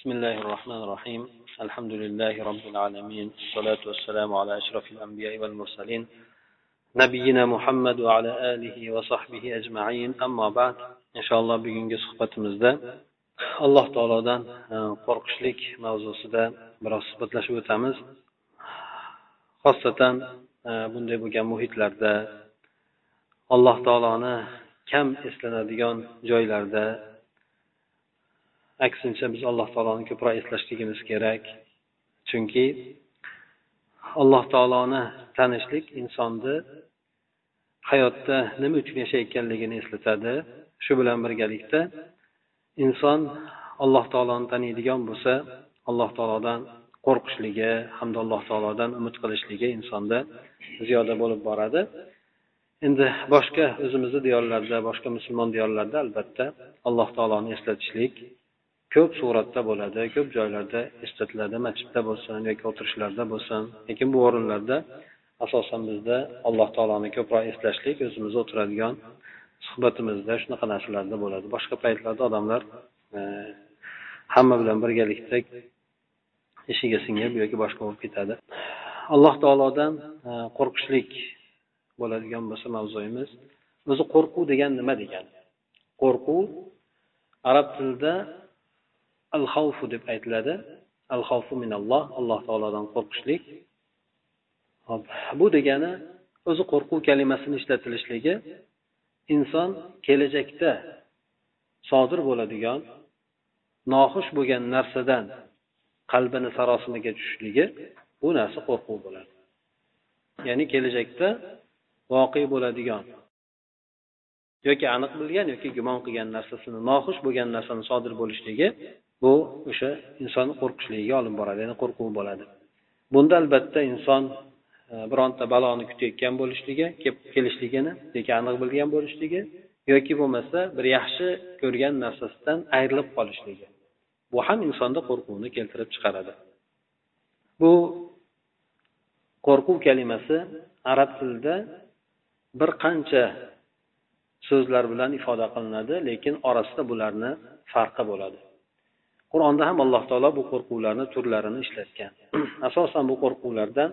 بسم الله الرحمن الرحيم الحمد لله رب العالمين الصلاة والسلام على أشرف الأنبياء والمرسلين نبينا محمد وعلى آله وصحبه أجمعين أما بعد إن شاء الله bugungi suhbatimizda alloh taolodan qo'rqishlik mavzusida biroz suhbatlashib o'tamiz xosatan bunday bo'lgan muhitlarda alloh taoloni kam eslanadigan joylarda aksincha biz alloh taoloni ko'proq eslashligimiz kerak. Chunki alloh taoloni tanishlik insonni hayotda nima uchun yashayotganligini eslatadi. Shu bilan birgalikda inson alloh taoloni taniydigan bo'lsa alloh taolodan qo'rqishligi hamda alloh taolodan umid qilishligi insonda ziyoda bo'lib boradi. Endi boshqa o'zimizni diyorlarda boshqa musulmon diyorlarda albatta alloh taoloni eslatishlik ko'p suratda bo'ladi ko'p joylarda eslatiladi masjidda bo'lsin yoki o'tirishlarda bo'lsin lekin bu o'rinlarda asosan bizda alloh taoloni ko'proq eslashlik o'zimiz o'tiradigan suhbatimizda shunaqa narsalarda bo'ladi. Boshqa paytlarda odamlar e, hamma bilan birgalikda ishiga singib yoki boshqa bo'lib ketadi. Alloh taolodan e, qo'rqishlik bo'ladigan bo'lsa mavzuyimiz o'zi qo'rquv degan nima degani qo'rquv arab tilida al xavfu deb aytiladi. Al xavfu minalloh alloh taolodan qo'rqishlik. Bu degani o'zi qo'rquv kalimasini ishlatilishligi inson kelajakda sodir bo'ladigan noxush bo'lgan narsadan qalbini sarosimaga tushishligi bu narsa qo'rquv bo'ladi. Ya'ni kelajakda voqe bo'ladigan yoki aniq bilgan yoki gumon qilgan narsasini noxush bo'lgan narsani sodir bo'lishligi bu o'sha insonni qo'rqishligiga olib boradi ya'ni qo'rquv bo'ladi. Bunda albatta inson e, bironta baloni kutayotgan bo'lishligi kelishligini yoki aniq bilgan bo'lishligi yoki bo'lmasa bir yaxshi ko'rgan narsasidan ayrilib qolishligi. Bu ham insonda qo'rquvni keltirib chiqaradi. Bu qo'rquv kalimasi arab tilida bir qancha so'zlar bilan ifoda qilinadi lekin orasida bularni farqi bo'ladi. Qur'onda ham alloh taolo bu qo'rquvlarni turlarini ishlatgan. Asosan bu qo'rquvlardan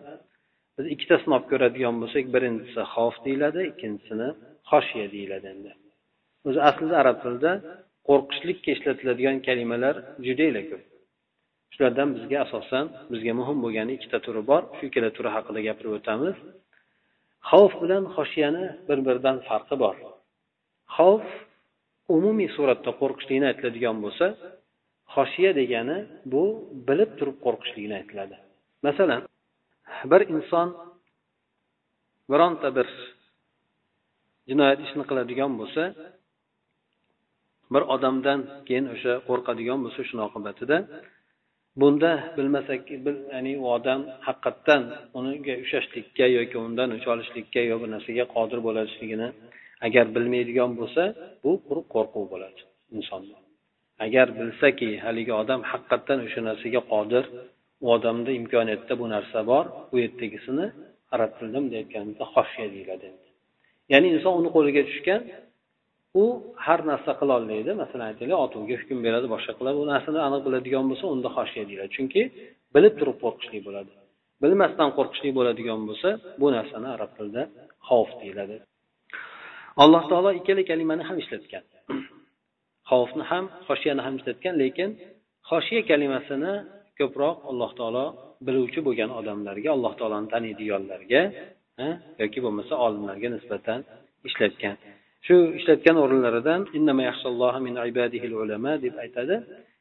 biz ikkitasini olib ko'radigan bo'lsak birinchisi xavf deyiladi ikkinchisini xoshiya deyiladi endi. O'zi aslida arab tilida qo'rqishlikka ishlatiladigan kalimalar judayla ko'p. Shulardan bizga asosan bizga muhim bo'lgani ikkita turi bor. Shu ikkala turi haqida gapirib o'tamiz. Xavf bilan xoshiyani bir biridan farqi bor. Xavf umumiy suratda qo'rqishlikni aytiladigan bo'lsa xoshiya degani bu bilib turib qo'rqishlikni aytiladi. Masalan bir inson bironta bir jinoyat ishini qiladigan bo'lsa bir odamdan keyin o'sha qo'rqadigan bo'lsa shuni oqibatida bunda bilmasak ya'ni u odam haqiqatdan uniga ushlashlikka yoki undan o'ch olishlikka yo bir narsaga qodir bo'lishligini agar bilmaydigan bo'lsa bu quruq qo'rquv bo'ladi insonda. Agar bilsaki haligi odam haqiqatdan o'sha narsaga qodir u odamda imkoniyatda bu narsa bor u yerdagisini arab tilida bunday aytganimizda xoshiya deyiladi ya'ni inson uni qo'liga tushgan u har narsa qilolmaydi masalan aytaylik otuvga hukm beradi boshqa qiladi bu narsani aniq biladigan bo'lsa unda xoshya deyiladi. Chunki bilib turib qo'rqishlik bo'ladi. Bilmasdan qo'rqishlik bo'ladigan bo'lsa bu narsani arab tilida xavf deyiladi. Alloh taolo ikkala kalimani ham ishlatgan. xavfni ham xoshiyani ham ishlatgan lekin xoshiya kalimasini ko'proq alloh taolo biluvchi bo'lgan odamlarga alloh taoloni taniydiganlarga yoki bo'lmasa olimlarga nisbatan ishlatgan. Shu ishlatgan o'rinlaridan deb aytadi.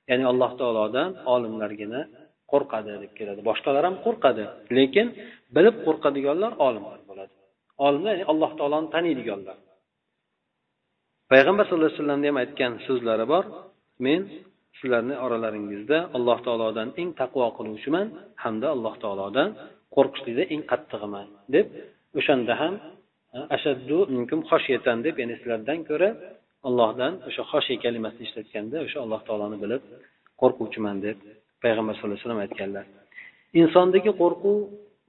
Ya'ni alloh taolodan olimlargina qo'rqadi deb keladi. Boshqalar ham qo'rqadi lekin bilib qo'rqadiganlar olimlar bo'ladi. Olimlar ya'ni alloh taoloni taniydiganlar. Payg'ambar sallallohu alayhi vasallamni ham aytgan so'zlari bor. Men sizlarni oralaringizda alloh taolodan eng taqvo qiluvchiman hamda alloh taolodan qo'rqishlikda eng qattig'iman deb o'shanda ham ashaddu minkum xoshiyatan deb ya'ni sizlardan ko'ra allohdan o'sha xoshiya kalimasini ishlatganda o'sha alloh taoloni bilib qo'rquvchiman deb payg'ambar sallallohu alayhi vasallam aytganlar. Insondagi qo'rquv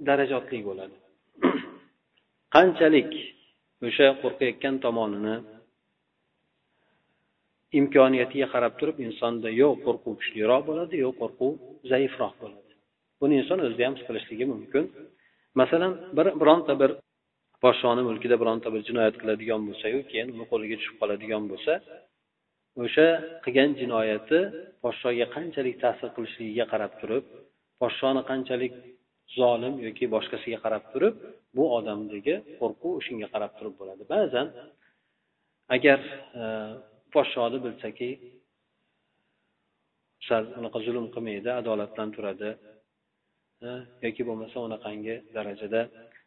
darajotli bo'ladi. Qanchalik o'sha qo'rqayotgan tomonini imkoniyatiga qarab turib insonda yo qo'rquv kuchliroq bo'ladi yo qo'rquv zaifroq bo'ladi. Buni inson o'zida ham his qilishligi mumkin. Masalan bir bironta bir podshoni mulkida bironta bir jinoyat qiladigan bo'lsayu keyin uni qo'liga tushib qoladigan bo'lsa o'sha qilgan jinoyati podshoga qanchalik ta'sir qilishligiga qarab turib podshoni qanchalik zolim yoki boshqasiga qarab turib bu odamdagi qo'rquv shunga qarab turib bo'ladi. Ba'zan agar e, podshoni bilsaki sal unaqa zulm qilmaydi adolat bilan turadi yoki bo'lmasa unaqangi darajada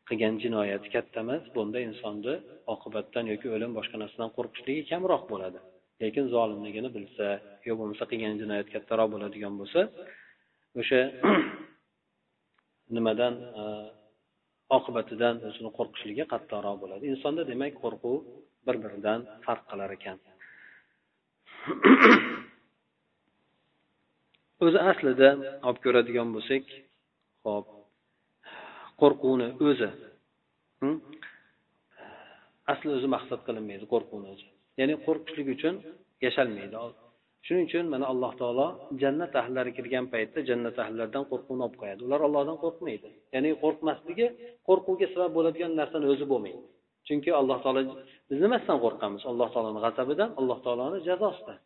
qilgan jinoyati katta emas bunda insonni oqibatdan yoki o'lim boshqa narsadan qo'rqishligi kamroq bo'ladi. Lekin zolimligini bilsa yo bo'lmasa qilgan jinoyat kattaroq bo'ladigan bo'lsa o'sha nimadan oqibatidan o'zini qo'rqishligi qattiqroq bo'ladi. Insonda demak qo'rquv bir biridan farq qilar ekan. O'zi aslida olib ko'radigan bo'lsak hop qo'rquvni o'zi hm? asli o'zi maqsad qilinmaydi qo'rquvni o'zi. Ya'ni qo'rqishlik uchun yashalmaydi. Shuning uchun mana alloh taolo jannat ahllari kirgan paytda jannat ahllaridan qo'rquvni olib qo'yadi. Ular ollohdan qo'rqmaydi. Ya'ni qo'rqmasligi qo'rquvga sabab bo'ladigan narsani o'zi bo'lmaydi. Chunki alloh taolo biz nimasidan qo'rqamiz alloh taoloni g'azabidan alloh taoloni jazosidan.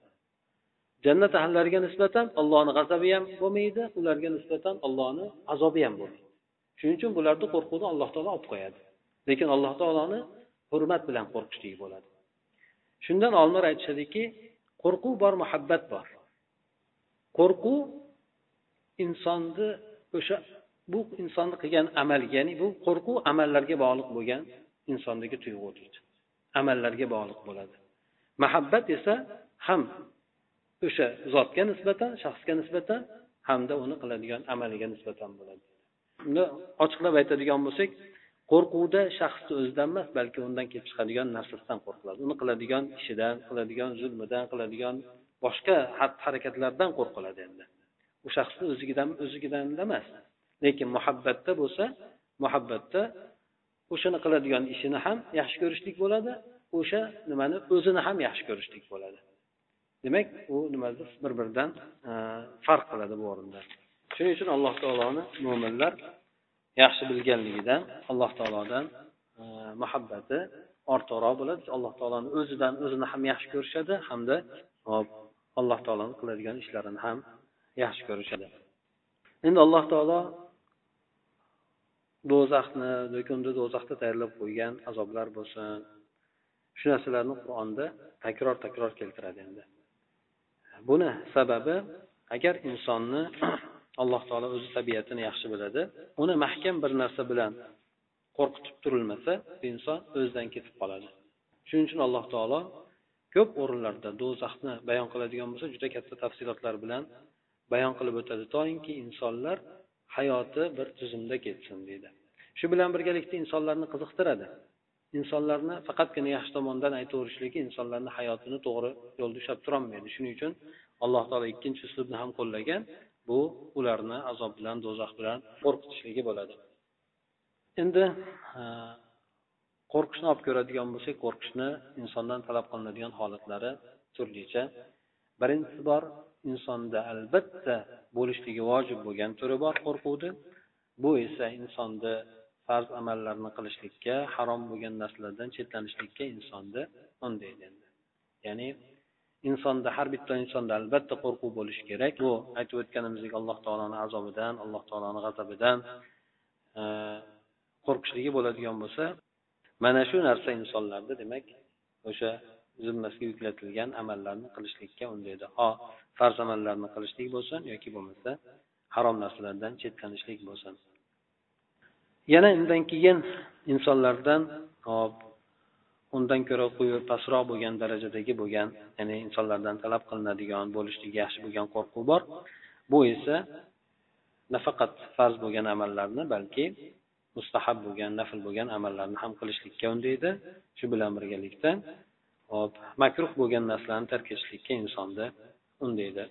Jannat ahllariga nisbatan allohni g'azabi ham bo'lmaydi ularga nisbatan allohni azobi ham bo'lmaydi. Shuning uchun bularni qo'rquvni alloh taolo olib qo'yadi. Lekin alloh taoloni hurmat bilan qo'rqishlik bo'ladi. Shundan olimlar aytishadiki qo'rquv bor muhabbat bor. Qo'rquv insonni o'sha bu insonni qilgan amal ya'ni bu qo'rquv amallarga bog'liq bo'lgan insondagi tuyg'u deydi amallarga bog'liq bo'ladi. Muhabbat esa ham o'sha zotga nisbatan shaxsga nisbatan hamda uni qiladigan amaliga nisbatan bo'ladi. Uni ochiqlab aytadigan bo'lsak qo'rquvda shaxsni o'zidan emas balki undan kelib chiqadigan narsasidan qo'rqiladi. Uni qiladigan ishidan qiladigan zulmidan qiladigan boshqa xatti harakatlardan qo'rqiladi endi. U shaxsni o'zigidan o'zigidan emas. Lekin muhabbatda bo'lsa muhabbatda o'shani qiladigan ishini ham yaxshi ko'rishlik bo'ladi o'sha nimani o'zini ham yaxshi ko'rishlik bo'ladi. Demak u nimadir bir biridan e, farq qiladi bu o'rinda. Shuning uchun alloh taoloni mo'minlar yaxshi bilganligidan alloh taolodan e, muhabbati ortiqroq bo'ladi. Alloh taoloni o'zidan o'zini ham yaxshi ko'rishadi hamda hop alloh taoloni qiladigan ishlarini ham yaxshi ko'rishadi. Endi alloh taolo do'zaxni do'konda do'zaxda tayyorlab qo'ygan azoblar bo'lsin. Shu narsalarni qur'onda takror takror keltiradi endi. Buni sababi agar insonni alloh taolo o'zi tabiatini yaxshi biladi uni mahkam bir narsa bilan qo'rqitib turilmasa inson o'zidan ketib qoladi. Shuning uchun alloh taolo ko'p o'rinlarda do'zaxni bayon qiladigan bo'lsa juda katta tafsilotlar bilan bayon qilib o'tadi. Toinki insonlar hayoti bir tuzumda ketsin deydi. Shu bilan birgalikda insonlarni qiziqtiradi. Insonlarni faqatgina yaxshi tomondan aytaverishligi insonlarni hayotini to'g'ri yo'lda ushlab turolmaydi. Shuning uchun alloh taolo ikkinchi uslubni ham qo'llagan bu ularni azob bilan do'zax bilan qo'rqitishligi bo'ladi. Endi qo'rqishni olib ko'radigan bo'lsak qo'rqishni insondan talab qilinadigan holatlari turlicha. Birinchisi bor insonda albatta bo'lishligi vojib bo'lgan turi bor qo'rquvni bu esa insonni farz amallarni qilishlikka harom bo'lgan narsalardan chetlanishlikka insonni undaydi ya'ni insonda har bitta insonda albatta qo'rquv bo'lishi kerak. Bu aytib o'tganimizdek alloh taoloni azobidan alloh taoloni g'azabidan e, qo'rqishligi bo'ladigan bo'lsa mana shu narsa insonlarda demak o'sha zimmasiga yuklatilgan amallarni qilishlikka undaydi. Ho farz amallarni qilishlik bo'lsin yoki bo'lmasa harom narsalardan chetlanishlik bo'lsin. Yana undan keyin insonlardan hop undan ko'ra quyi pastroq bo'lgan darajadagi bo'lgan ya'ni insonlardan talab qilinadigan bo'lishligi yaxshi bo'lgan qo'rquv bor. Bu esa nafaqat farz bo'lgan amallarni balki mustahab bo'lgan nafl bo'lgan amallarni ham qilishlikka undaydi. Shu bilan birgalikda hop. Makruh bo'lgan narsalarni tark etishlikka insonni undaydi.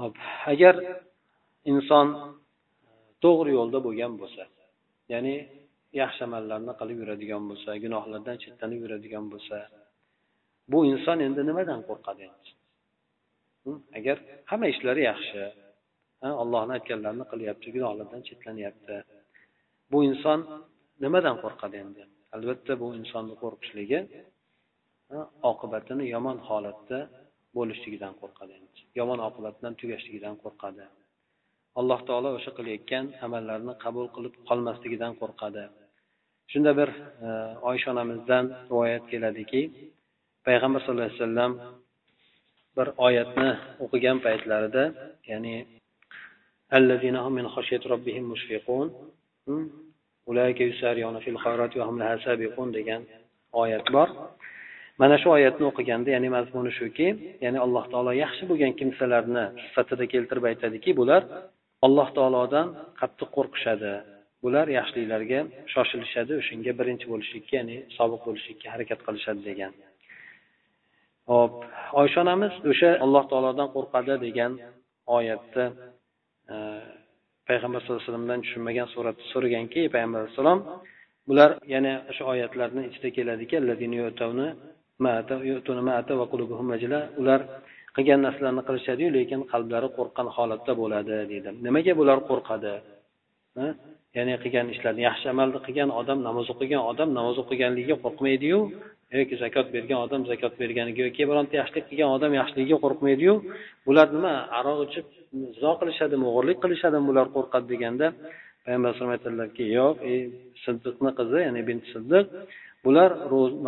Hop. Agar inson to'g'ri yo'lda bo'lgan bo'lsa ya'ni yaxshi amallarni qilib yuradigan bo'lsa gunohlardan chetlanib yuradigan bo'lsa bu inson endi nimadan qo'rqadi endi? Hm? Agar hamma ishlari yaxshi allohni aytganlarini qilyapti gunohlardan chetlanyapti bu inson nimadan qo'rqadi endi? Albatta bu insonni qo'rqishligi oqibatini yomon holatda bo'lishligidan qo'rqadi yomon oqibat bilan tugashligidan qo'rqadi. Alloh taolo o'sha qilayotgan amallarni qabul qilib qolmasligidan qo'rqadi. Shunda bir e, oysha onamizdan rivoyat keladiki payg'ambar sallallohu alayhi vasallam bir oyatni o'qigan paytlarida ya'ni degan oyat bor. Mana shu oyatni o'qiganda ya'ni mazmuni shuki ya'ni alloh taolo yaxshi bo'lgan kimsalarni sifatida keltirib aytadiki bular alloh taolodan qattiq qo'rqishadi. Bular yaxshiliklarga shoshilishadi o'shanga birinchi bo'lishlikka ya'ni sobiq bo'lishlikka harakat qilishadi degan. Hop oysha onamiz o'sha alloh taolodan qo'rqadi degan oyatni e, payg'ambar sallallohu alayhi vasallamdan tushunmagan suratda so'raganki payg'ambar alayhissalom bular yana o'sha oyatlarni ichida keladiki ular qilgan narsalarni qilishadiyu lekin qalblari qo'rqqan holatda bo'ladi deydi. Nimaga bular qo'rqadi? Ya'ni qilgan ishlarni yaxshi amalni qilgan odam namoz o'qigan odam namoz o'qiganligiga qo'rqmaydiyu? Yoki zakot bergan odam zakot berganiga yoki bironta yaxshilik qilgan odam yaxshiligiga qo'rqmaydiyu? Bular nima aroq ichib nizo qilishadimi o'g'irlik qilishadimi bular qo'rqadi deganda payg'ambar alayhisalom aytadilarki yo'q e siddiqni qizi ya'ni binti siddiq bular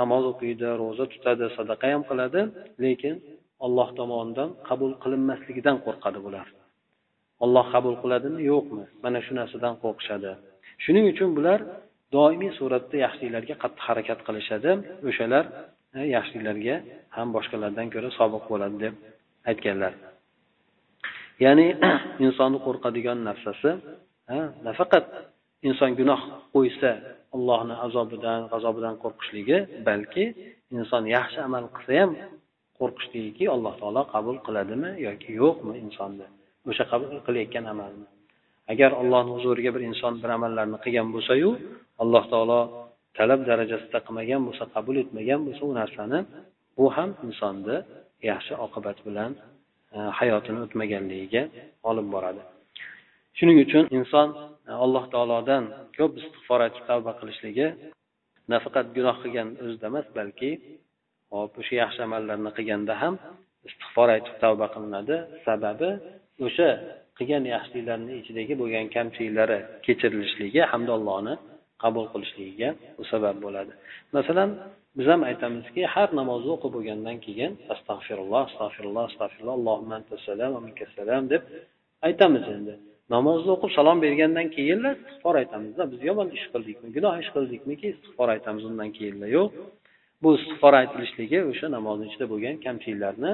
namoz o'qiydi ro'za tutadi sadaqa ham qiladi lekin olloh tomonidan qabul qilinmasligidan qo'rqadi bular. Olloh qabul qiladimi? Yo'qmi? Mana shu narsadan qo'rqishadi. Shuning uchun bular doimiy suratda yaxshiliklarga qattiq harakat qilishadi. O'shalar e, yaxshiliklarga ham boshqalardan ko'ra sobiq bo'ladi deb aytganlar. Ya'ni insonni qo'rqadigan narsasi nafaqat inson gunoh qo'ysa allohni azobidan g'azobidan qo'rqishligi balki inson yaxshi amal qilsa ham qo'rqishligiki alloh taolo qabul qiladimi yoki yo'qmi insonni? O'sha qabul qilayotgan amalni. Agar allohni huzuriga bir inson bir amallarni qilgan bo'lsayu alloh taolo talab darajasida qilmagan bo'lsa qabul etmagan bo'lsa u narsani bu ham insonni yaxshi oqibat bilan E, hayotini o'tmaganligiga olib boradi. Shuning uchun inson e, alloh taolodan ko'p istig'for aytib tavba qilishligi nafaqat gunoh qilgan o'zida emas balki hop o'sha yaxshi amallarni qilganda ham istig'for aytib tavba qilinadi. Sababi o'sha qilgan yaxshiliklarni ichidagi bo'lgan kamchiliklari kechirilishligi hamda allohni qabul qilishligiga bu sabab bo'ladi. Masalan biz ham aytamizki har namozni o'qib bo'lgandan keyin astag'firulloh astag'firulloh astag'firulloh allohumma anta salam minka salam deb aytamiz endi. Namozni o'qib salom bergandan keyinla istig'for aytamizda biz yomon ish qildikmi gunoh ish qildikmiki istig'for aytamiz undan keyinla yo'q. Bu istig'for aytilishligi o'sha namozni ichida bo'lgan kamchiliklarni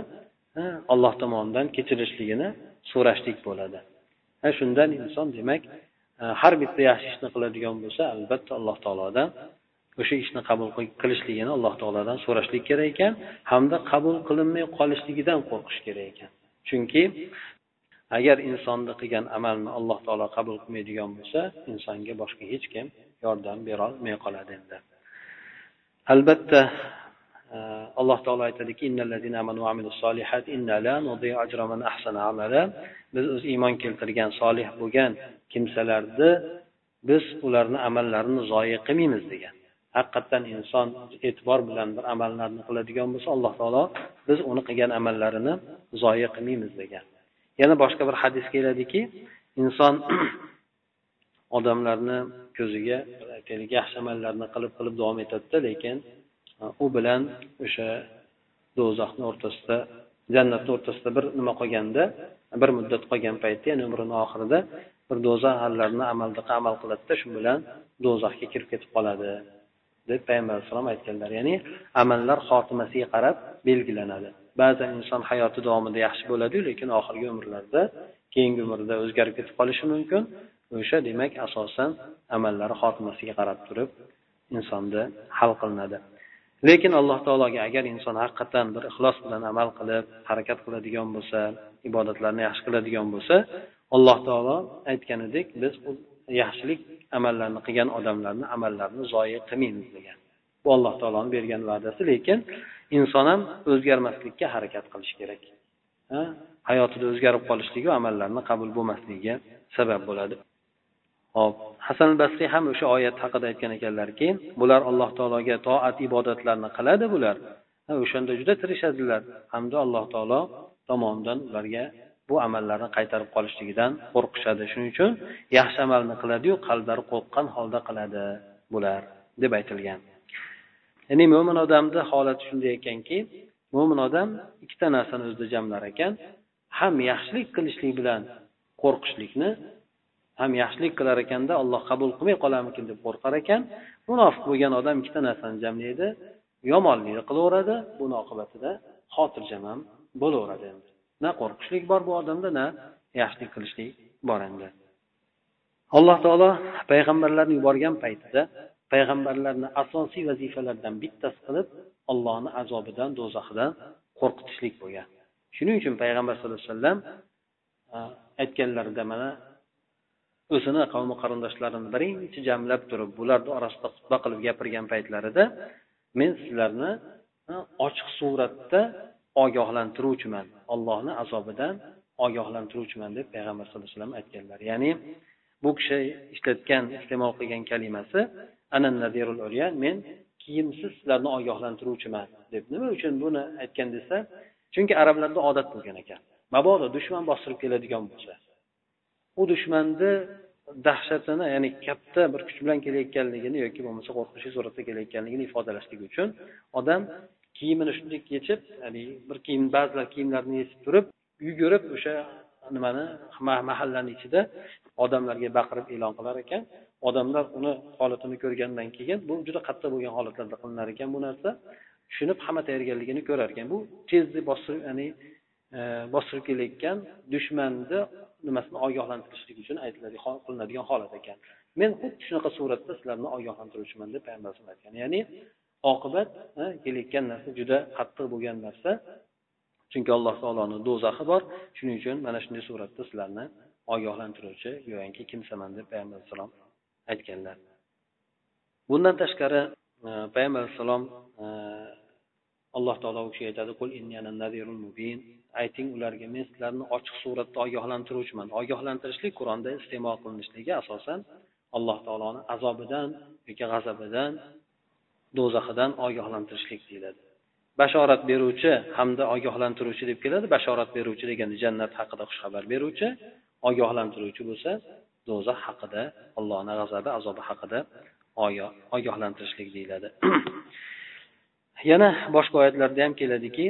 alloh tomonidan kechirishligini so'rashlik bo'ladi. Shundan inson demak har bitta yaxshi ishni qiladigan bo'lsa albatta alloh taolodan o'sha ishni qabul qilishligini alloh taolodan so'rashlik kerak ekan hamda qabul qilinmay qolishligidan qo'rqish kerak ekan. Chunki agar insonni qilgan amalni alloh taolo qabul qilmaydigan bo'lsa insonga boshqa hech kim yordam berolmay qoladi endi. Albatta e, alloh taolo aytadiki biz o'z iymon keltirgan solih bo'lgan kimsalarni biz ularni amallarini zoyi qilmaymiz degan. Haqiqatdan inson e'tibor bilan bir amallarni qiladigan bo'lsa alloh taolo biz uni qilgan amallarini zoya qilmaymiz degan. Yana boshqa bir hadis keladiki inson odamlarni ko'ziga aytaylik yaxshi amallarni qilib qilib davom etadida lekin e, u bilan o'sha do'zaxni o'rtasida jannatni o'rtasida bir nima qolganda bir muddat qolgan paytda ya'ni umrini oxirida bir do'zax amallarni amalda amal qiladida shu bilan do'zaxga kirib ketib qoladi. Deb payg'ambar alayhissalom aytganlar. Ya'ni amallar xotimasiga qarab belgilanadi. Ba'zan inson hayoti davomida yaxshi bo'ladiyu lekin oxirgi umrlarida keyingi umrida o'zgarib ketib qolishi mumkin. O'sha demak asosan amallari xotimasiga qarab turib insonni hal qilinadi. Lekin alloh taologa agar inson haqiqatdan bir ixlos bilan amal qilib harakat qiladigan bo'lsa ibodatlarni yaxshi qiladigan bo'lsa alloh taolo aytganidek biz yaxshilik amallarni qilgan odamlarni amallarini zoyi qilmaymiz degan. Bu alloh taoloni bergan va'dasi lekin inson ham o'zgarmaslikka harakat qilishi kerak. Ha? hayotida o'zgarib qolishligi amallarni qabul bo'lmasligiga sabab bo'ladi. Hop hasan basriy ham o'sha oyat haqida aytgan ekanlarki bular alloh taologa toat ibodatlarni qiladi bular. O'shanda juda tirishadilar. Hamda alloh taolo tomonidan ularga bu amallarni qaytarib qolishligidan qo'rqishadi. Shuning uchun yaxshi amalni qiladiyu qalblari qo'rqqan holda qiladi bular deb aytilgan. Ya'ni mo'min odamni holati shunday ekanki mo'min odam ikkita narsani o'zida jamlar ekan. Ham yaxshilik qilishlik bilan qo'rqishlikni ham yaxshilik qilar ekanda alloh qabul qilmay qolarmikin deb qo'rqar ekan. Munofiq bo'lgan odam ikkita narsani jamlaydi yomonlikni qilaveradi buni oqibatida xotirjam ham bo'laveradi endi. Na qo'rqishlik bor bu odamda na yaxshilik qilishlik bor endi. Alloh taolo payg'ambarlarni yuborgan paytida payg'ambarlarni asosiy vazifalaridan bittasi qilib ollohni azobidan do'zaxidan qo'rqitishlik bo'lgan. Shuning uchun payg'ambar sallallohu alayhi vasallam aytganlarida mana o'zini qavmi qarindoshlarini birinchi jamlab turib bularni orasida xutba qilib gapirgan paytlarida men sizlarni ochiq suratda ogohlantiruvchiman. Ollohni azobidan ogohlantiruvchiman deb payg'ambar sallallohu alayhi vasallam aytganlar. Ya'ni bu kishi ishlatgan iste'mol qilgan kalimasi nadirul men kiyimsiz sizlarni ogohlantiruvchiman deb nima uchun buni aytgan desa chunki arablarda odat bo'lgan ekan. Mabodo dushman bostirib keladigan bo'lsa. U dushmanni dahshatini ya'ni katta bir kuch bilan kelayotganligini yoki bo'lmasa qo'rqinchli suratda kelayotganligini ifodalashlik uchun odam kiyimini shunday yechib ya'ni bir kiyim ba'zilar kiyimlarini yechib turib yugurib o'sha nimani mahallani ichida odamlarga baqirib e'lon qilar ekan. Odamlar uni holatini ko'rgandan keyin bu juda qattiq bo'lgan holatlarda qilinar ekan bu narsa. Tushunib hamma tayyorgarligini ko'rar ekan. Bu tezda bostirib ya'ni e, bostirib kelayotgan dushmanni nimasini ogohlantirishlik uchun aytiladigan qilinadigan holat ekan. Men xuddi shunaqa suratda sizlarni ogohlantiruvchiman deb payg'ambar alayhisalom aytgan. Ya'ni oqibat kelayotgan narsa juda qattiq bo'lgan narsa. Chunki alloh taoloni do'zaxi bor. Shuning uchun mana shunday suratda sizlarni ogohlantiruvchi go'yoki kimsaman deb payg'ambar alayhissalom aytganlar. Bundan tashqari e, payg'ambar alayhissalom e, alloh taolo u kishiga aytadi ayting ularga men sizlarni ochiq suratda ogohlantiruvchiman. Ogohlantirishlik qur'onda iste'mol qilinishligi asosan alloh taoloni azobidan yoki g'azabidan do'zaxidan ogohlantirishlik deyiladi. Bashorat beruvchi hamda ogohlantiruvchi deb keladi. Bashorat beruvchi degani jannat haqida xushxabar beruvchi ogohlantiruvchi bo'lsa do'zax haqida allohni g'azabi azobi haqida ogohlantirishlik deyiladi. Yana boshqa oyatlarda ham keladiki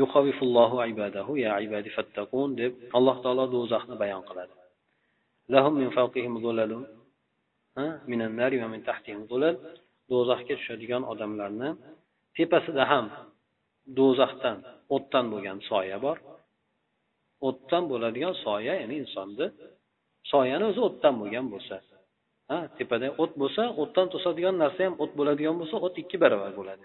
yuqavifullohu ibadahu ya ibadi fattaqun deb alloh taolo do'zaxni bayon qiladi. lahum min fawqihim zulalun minan nari va min tahtihim zulal do'zaxga tushadigan odamlarni tepasida ham do'zaxdan o'tdan bo'lgan soya bor. O'tdan bo'ladigan soya ya'ni insonni soyani o'zi o'tdan bo'lgan bo'lsa ha tepada o't bo'lsa o'tdan to'sadigan narsa ham o't bo'ladigan bo'lsa o't ikki barobar bo'ladi.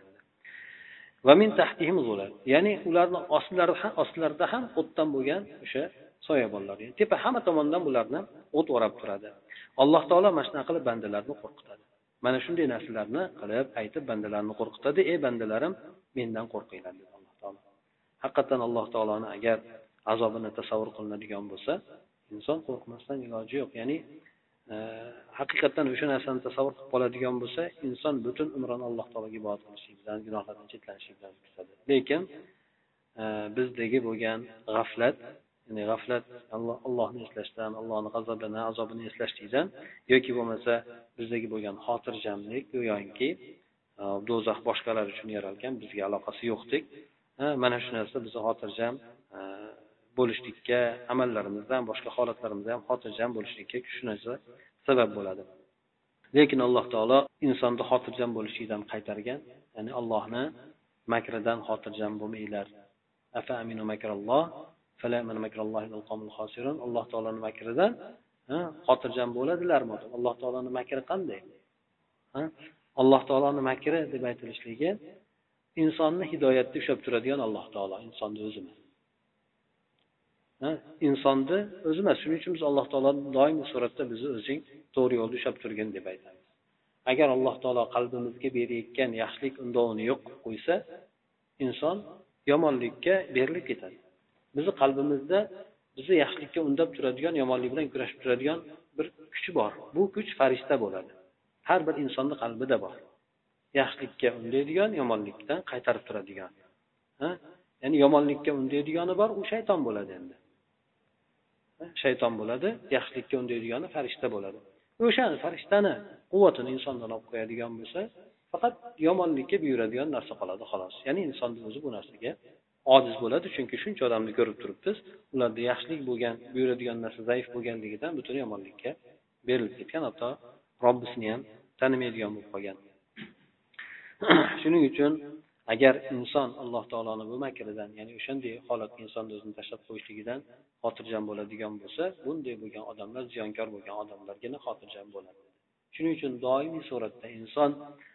Ya'ni ularni ostlarida ostlarida ham o'tdan bo'lgan o'sha soyabonlar tepa hamma tomondan bularni o't o'rab turadi. Alloh taolo mana shunaqa qilib bandalarni qo'rqitadi. Mana shunday narsalarni qilib aytib bandalarni qo'rqitadi. Ey bandalarim mendan qo'rqinglar dedi alloh taolo. Haqiqatdan alloh taoloni agar azobini tasavvur qilinadigan bo'lsa inson qo'rqmasdan iloji yo'q. Ya'ni Э, haqiqatdan o'sha narsani tasavvur qilib qoladigan bo'lsa inson butun umrini alloh taologa ibodat qilishlik bilan gunohlardan chetlanishlik bilan o'tkazadi lekin e, bizdagi bo'lgan g'aflat ya'ni g'aflat allohni eslashdan allohni g'azabini azobini eslashlikdan yoki bo'lmasa bizdagi bo'lgan xotirjamlik go'yoki e, do'zax boshqalar uchun yaralgan bizga aloqasi yo'qdek e, mana shu narsa bizni xotirjam bo'lishlikka amallarimizdan boshqa holatlarimizda ham xotirjam bo'lishlikka shu narsa sabab bo'ladi. Lekin alloh taolo insonni xotirjam bo'lishlikdan qaytargan ya'ni allohni makridan xotirjam bo'lmanglar. Alloh taoloni makridan xotirjam bo'ladilarmi? Alloh taoloni makri qanday? Alloh taoloni makri deb aytilishligi insonni hidoyatda ushlab turadigan alloh taolo insonni o'zi emas insonni o'zi emas shuning uchun biz alloh taolo doim suratda bizni o'zing to'g'ri yo'lda ushlab turgin deb aytamiz. Agar alloh taolo qalbimizga berayotgan yaxshilik undovini yo'q qilib qo'ysa inson yomonlikka berilib ketadi. Bizni qalbimizda bizni yaxshilikka undab turadigan yomonlik bilan kurashib turadigan bir kuch bor. Bu kuch farishta bo'ladi. Har bir insonni qalbida bor. Yaxshilikka undaydigan yomonlikdan qaytarib turadigan. Ya'ni yomonlikka undaydigani bor u shayton bo'ladi endi. Shayton bo'ladi yaxshilikka undaydigani farishta bo'ladi. O'shani farishtani quvvatini insondan olib qo'yadigan bo'lsa faqat yomonlikka buyuradigan narsa qoladi xolos. Ya'ni insonni o'zi bu narsaga ojiz bo'ladi chunki shuncha odamni ko'rib turibmiz ularda yaxshilik bo'lgan buyuradigan narsa zaif bo'lganligidan butun yomonlikka berilib ketgan hatto robbisini ham tanimaydigan bo'lib qolgan. Shuning uchun agar inson alloh taoloni bu makridan ya'ni o'shanday holatga insonni o'zini tashlab qo'yishligidan xotirjam bo'ladigan bo'lsa bunday bo'lgan odamlar ziyonkor bo'lgan odamlargina xotirjam bo'ladi. Shuning uchun doimiy suratda inson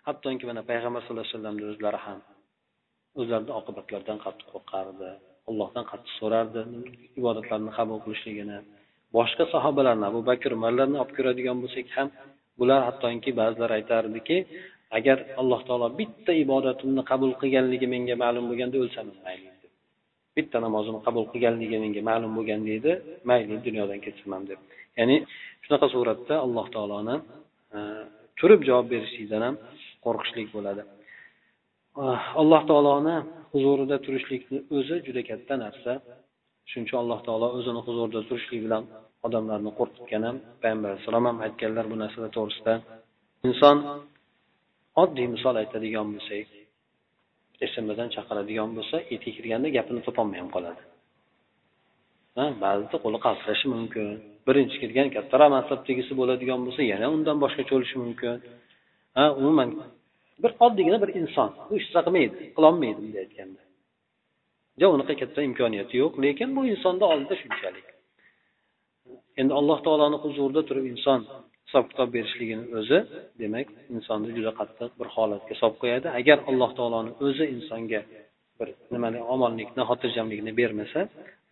hattoki mana payg'ambar sallallohu alayhi vasallamni o'zlari ham o'zlarini oqibatlaridan qattiq qo'rqardi allohdan qattiq so'rardi ibodatlarni qabul qilishligini. Boshqa sahobalarni abu bakr umarlarni olib ko'radigan bo'lsak ham bular hattoki ba'zilar aytardiki agar alloh taolo bitta ibodatimni qabul qilganligi menga ma'lum bo'lganda o'lsam mayli bitta namozimni qabul qilganligi menga ma'lum bo'lganda edi mayli dunyodan ketsam ham deb ya'ni shunaqa suratda alloh taoloni e, turib javob berishlikdan ham qo'rqishlik bo'ladi. E, alloh taoloni huzurida turishlikni o'zi juda katta narsa. Shuning uchun alloh taolo o'zini huzurida turishlik bilan odamlarni qo'rqitgan ham payg'ambar alayhissalom ham aytganlar bu narsalar to'g'risida. Inson oddiy misol aytadigan bo'lsak smdan chaqiradigan bo'lsa eti kirganda gapini topolmay ham qoladi. Ba'zida qo'li qaltirashi mumkin birinchi kirgan kattaroq mansabdagisi bo'ladigan bo'lsa yana undan boshqacha bo'lishi mumkin. Ha umuman bir oddiygina bir inson bu ishni qilmaydi qilolmaydi bunday aytganda. Jo unaqa katta imkoniyati yo'q lekin bu insonni oldida shunchalik. Endi alloh taoloni huzurida turib inson hisob kitob berishligini o'zi demak insonni juda qattiq bir holatga solib qo'yadi. Agar alloh taoloni o'zi insonga bir nimani omonlikni xotirjamlikni bermasa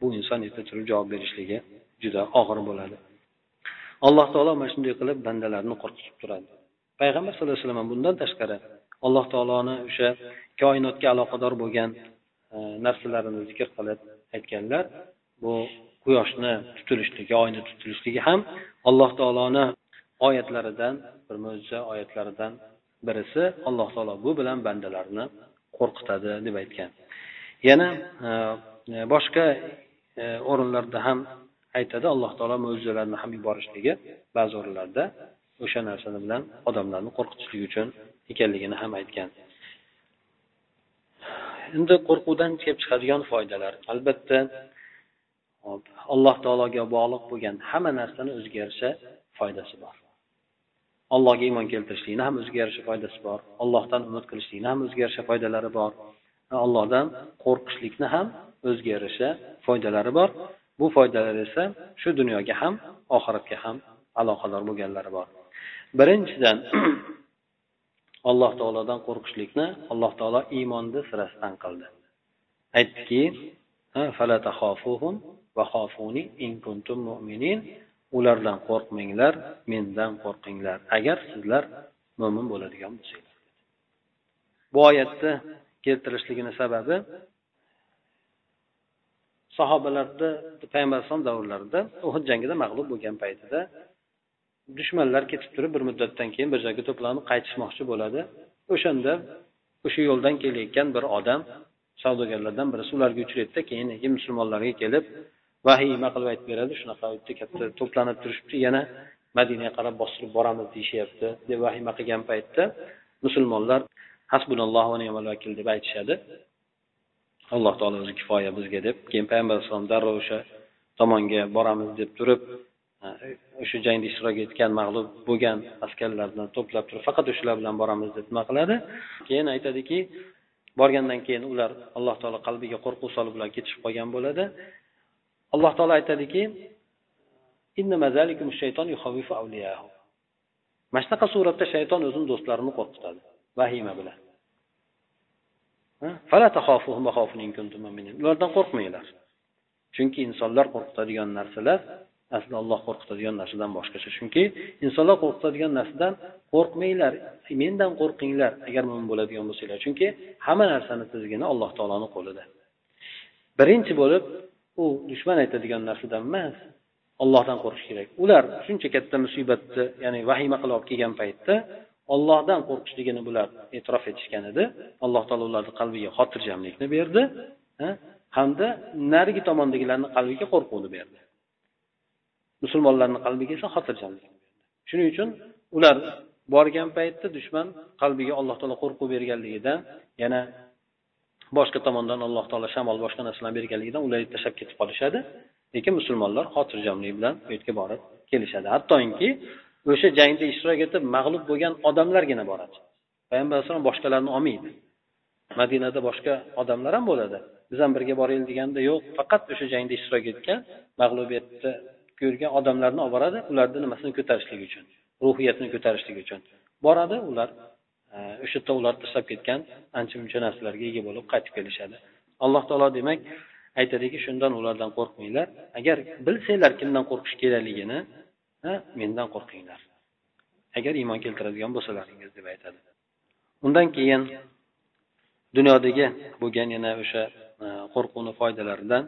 bu inson erta turib javob berishligi juda og'ir bo'ladi. Alloh taolo mana shunday qilib bandalarni qo'rqitib turadi. Payg'ambar sallallohu alayhi vasallam bundan tashqari alloh taoloni o'sha koinotga aloqador bo'lgan e, narsalarini zikr qilib aytganlar bu quyoshni tutilishligi oyni tutilishligi ham alloh taoloni oyatlaridan bir mo'jiza oyatlaridan birisi alloh taolo bu bilan bandalarni qo'rqitadi deb aytgan. Yana e, boshqa e, o'rinlarda ham aytadi alloh taolo mo'jizalarni ham yuborishligi. Ba'zi o'rinlarda o'sha narsani bilan odamlarni qo'rqitishlik uchun ekanligini ham aytgan. Endi qo'rquvdan kelib chiqadigan foydalar albatta alloh taologa bog'liq bo'lgan hamma narsani o'ziga yarasha foydasi bor. Allohga iymon keltirishlikni ham o'ziga yarasha foydasi bor. Allohdan umid qilishlikni ham o'ziga yarasha foydalari bor. Allohdan qo'rqishlikni ham o'ziga yarasha foydalari bor. Bu foydalar esa shu dunyoga ham oxiratga ham aloqador bo'lganlari bor. Birinchidan alloh taolodan qo'rqishlikni alloh taolo iymonni sirasidan qildi. Aytdiki ulardan qo'rqmanglar mendan qo'rqinglar. Agar sizlar mo'min bo'ladigan bo'lsanglar bu oyatni keltirishligini sababi sahobalarni payg'ambar alayhisalom davrlarida uhud jangida mag'lub bo'lgan paytida dushmanlar ketib turib bir muddatdan keyin bir joyga to'planib qaytishmoqchi bo'ladi. O'shanda o'sha yo'ldan kelayotgan bir odam savdogarlardan birisi ularga uchraydida keyin musulmonlarga kelib vahima qilib aytib beradi? Shunaqa bitta katta to'planib turishibdi yana madinaga qarab bostirib boramiz deyishyapti deb vahima qilgan paytda musulmonlar hasbunalloh va ni'mal vakil deb aytishadi. Alloh taolo o'zi kifoya bizga deb keyin payg'ambar alayhisalom darrov o'sha tomonga boramiz deb turib e, o'sha jangda ishtirok etgan mag'lub bo'lgan askarlarni to'plab turib faqat o'shalar bilan boramiz deb nima qiladi? Keyin aytadiki borgandan keyin ular alloh taolo qalbiga qo'rquv solib ular ketishib qolgan bo'ladi. Alloh taolo aytadiki mana shunaqa suratda shayton o'zini do'stlarini qo'rqitadi vahima bilan. Ulardan qo'rqmanglar. Chunki insonlar qo'rqitadigan narsalar aslida olloh qo'rqitadigan narsadan boshqacha. Chunki insonlar qo'rqitadigan narsadan qo'rqmanglar mendan qo'rqinglar agar mo'min bo'ladigan bo'lsanglar. Chunki hamma narsani tizgini alloh taoloni qo'lida. Birinchi bo'lib u dushman aytadigan narsadan emas ollohdan qo'rqish kerak. Ular shuncha katta musibatni ya'ni vahima qilib olib kelgan paytda ollohdan qo'rqishligini bular e'tirof etishgan edi. Alloh taolo ularni qalbiga xotirjamlikni berdi hamda narigi tomondagilarni qalbiga qo'rquvni berdi. Musulmonlarni qalbiga esa xotirjamlik shuning uchun ular borgan paytda dushman qalbiga alloh taolo qo'rquv berganligidan yana boshqa tomondan alloh taolo shamol boshqa narsalarni berganligidan ular tashlab ketib qolishadi. Lekin musulmonlar xotirjamlik bilan u yerga borib kelishadi. Hattoki o'sha jangda ishtirok etib mag'lub bo'lgan odamlargina boradi. Payg'ambar alayhisalom boshqalarni olmaydi. Madinada boshqa odamlar ham bo'ladi. Biz ham birga boraylik deganda yo'q. Faqat o'sha jangda ishtirok etgan mag'lubiyatni ko'rgan odamlarni olib boradi. Ularni nimasini ko'tarishlik uchun ruhiyatini ko'tarishlik uchun boradi. Ular o'sha yerda ular tashlab ketgan ancha muncha narsalarga ega bo'lib qaytib kelishadi. Alloh taolo demak aytadiki shundan ulardan qo'rqmanglar. Agar bilsanglar kimdan qo'rqish kerakligini mendan qo'rqinglar. Agar iymon keltiradigan bo'lsalaringiz deb aytadi. Undan keyin dunyodagi bo'lgan yana o'sha e, qo'rquvni foydalaridan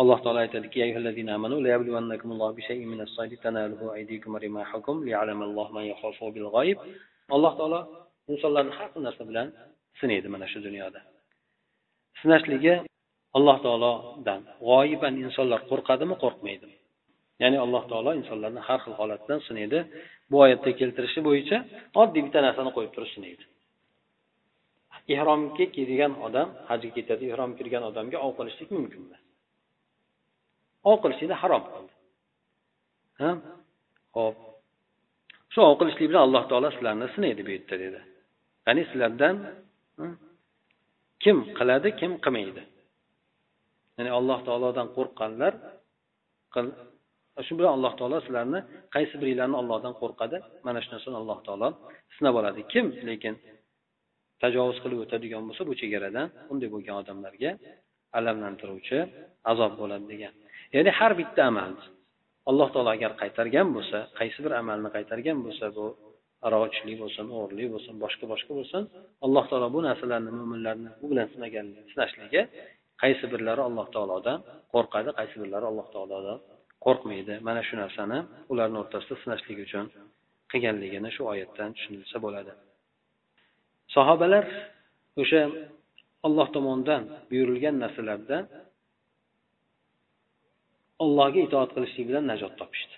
alloh taolo aytadiki alloh taolo insonlarni har xil narsa bilan sinaydi mana shu dunyoda. Sinashligi alloh taolodan g'oyiban insonlar qo'rqadimi qo'rqmaydimi ya'ni alloh taolo insonlarni har xil holatdan sinaydi. Bu oyatda keltirishi bo'yicha oddiy bitta narsani qo'yib turib sinaydi. Ihromga kirgan odam hajga ketadi ihrom kirgan odamga ov qilishlik mumkinmi? Ov qilishlikni harom qildi. Ho'p shu ov qilishlik bilan alloh taolo sizlarni sinaydi bu yerda dedi. Ya'ni sizlardan kim qiladi kim qilmaydi? Ya'ni alloh taolodan qo'rqqanlar shu bilan alloh taolo sizlarni qaysi biringlarni ollohdan qo'rqadi? Mana shu narsani alloh taolo sinab oladi. Kim lekin tajovuz qilib o'tadigan bo'lsa bu chegaradan unday bo'lgan odamlarga alamlantiruvchi azob bo'ladi degan. Ya'ni har bitta amal alloh taolo agar qaytargan bo'lsa qaysi bir amalni qaytargan bo'lsa bu aroqchilik bo'lsin o'g'irlik bo'lsin boshqa boshqa bo'lsin alloh taolo bu narsalarni mo'minlarni bu bilan sinagan sinashligi qaysi birlari alloh taolodan qo'rqadi qaysi birlari alloh taolodan qo'rqmaydi. Mana shu narsani ularni o'rtasida sinashlik uchun qilganligini shu oyatdan tushunilsa bo'ladi. Sahobalar o'sha olloh tomonidan buyurilgan narsalardan allohga itoat qilishlik bilan najot topishdi.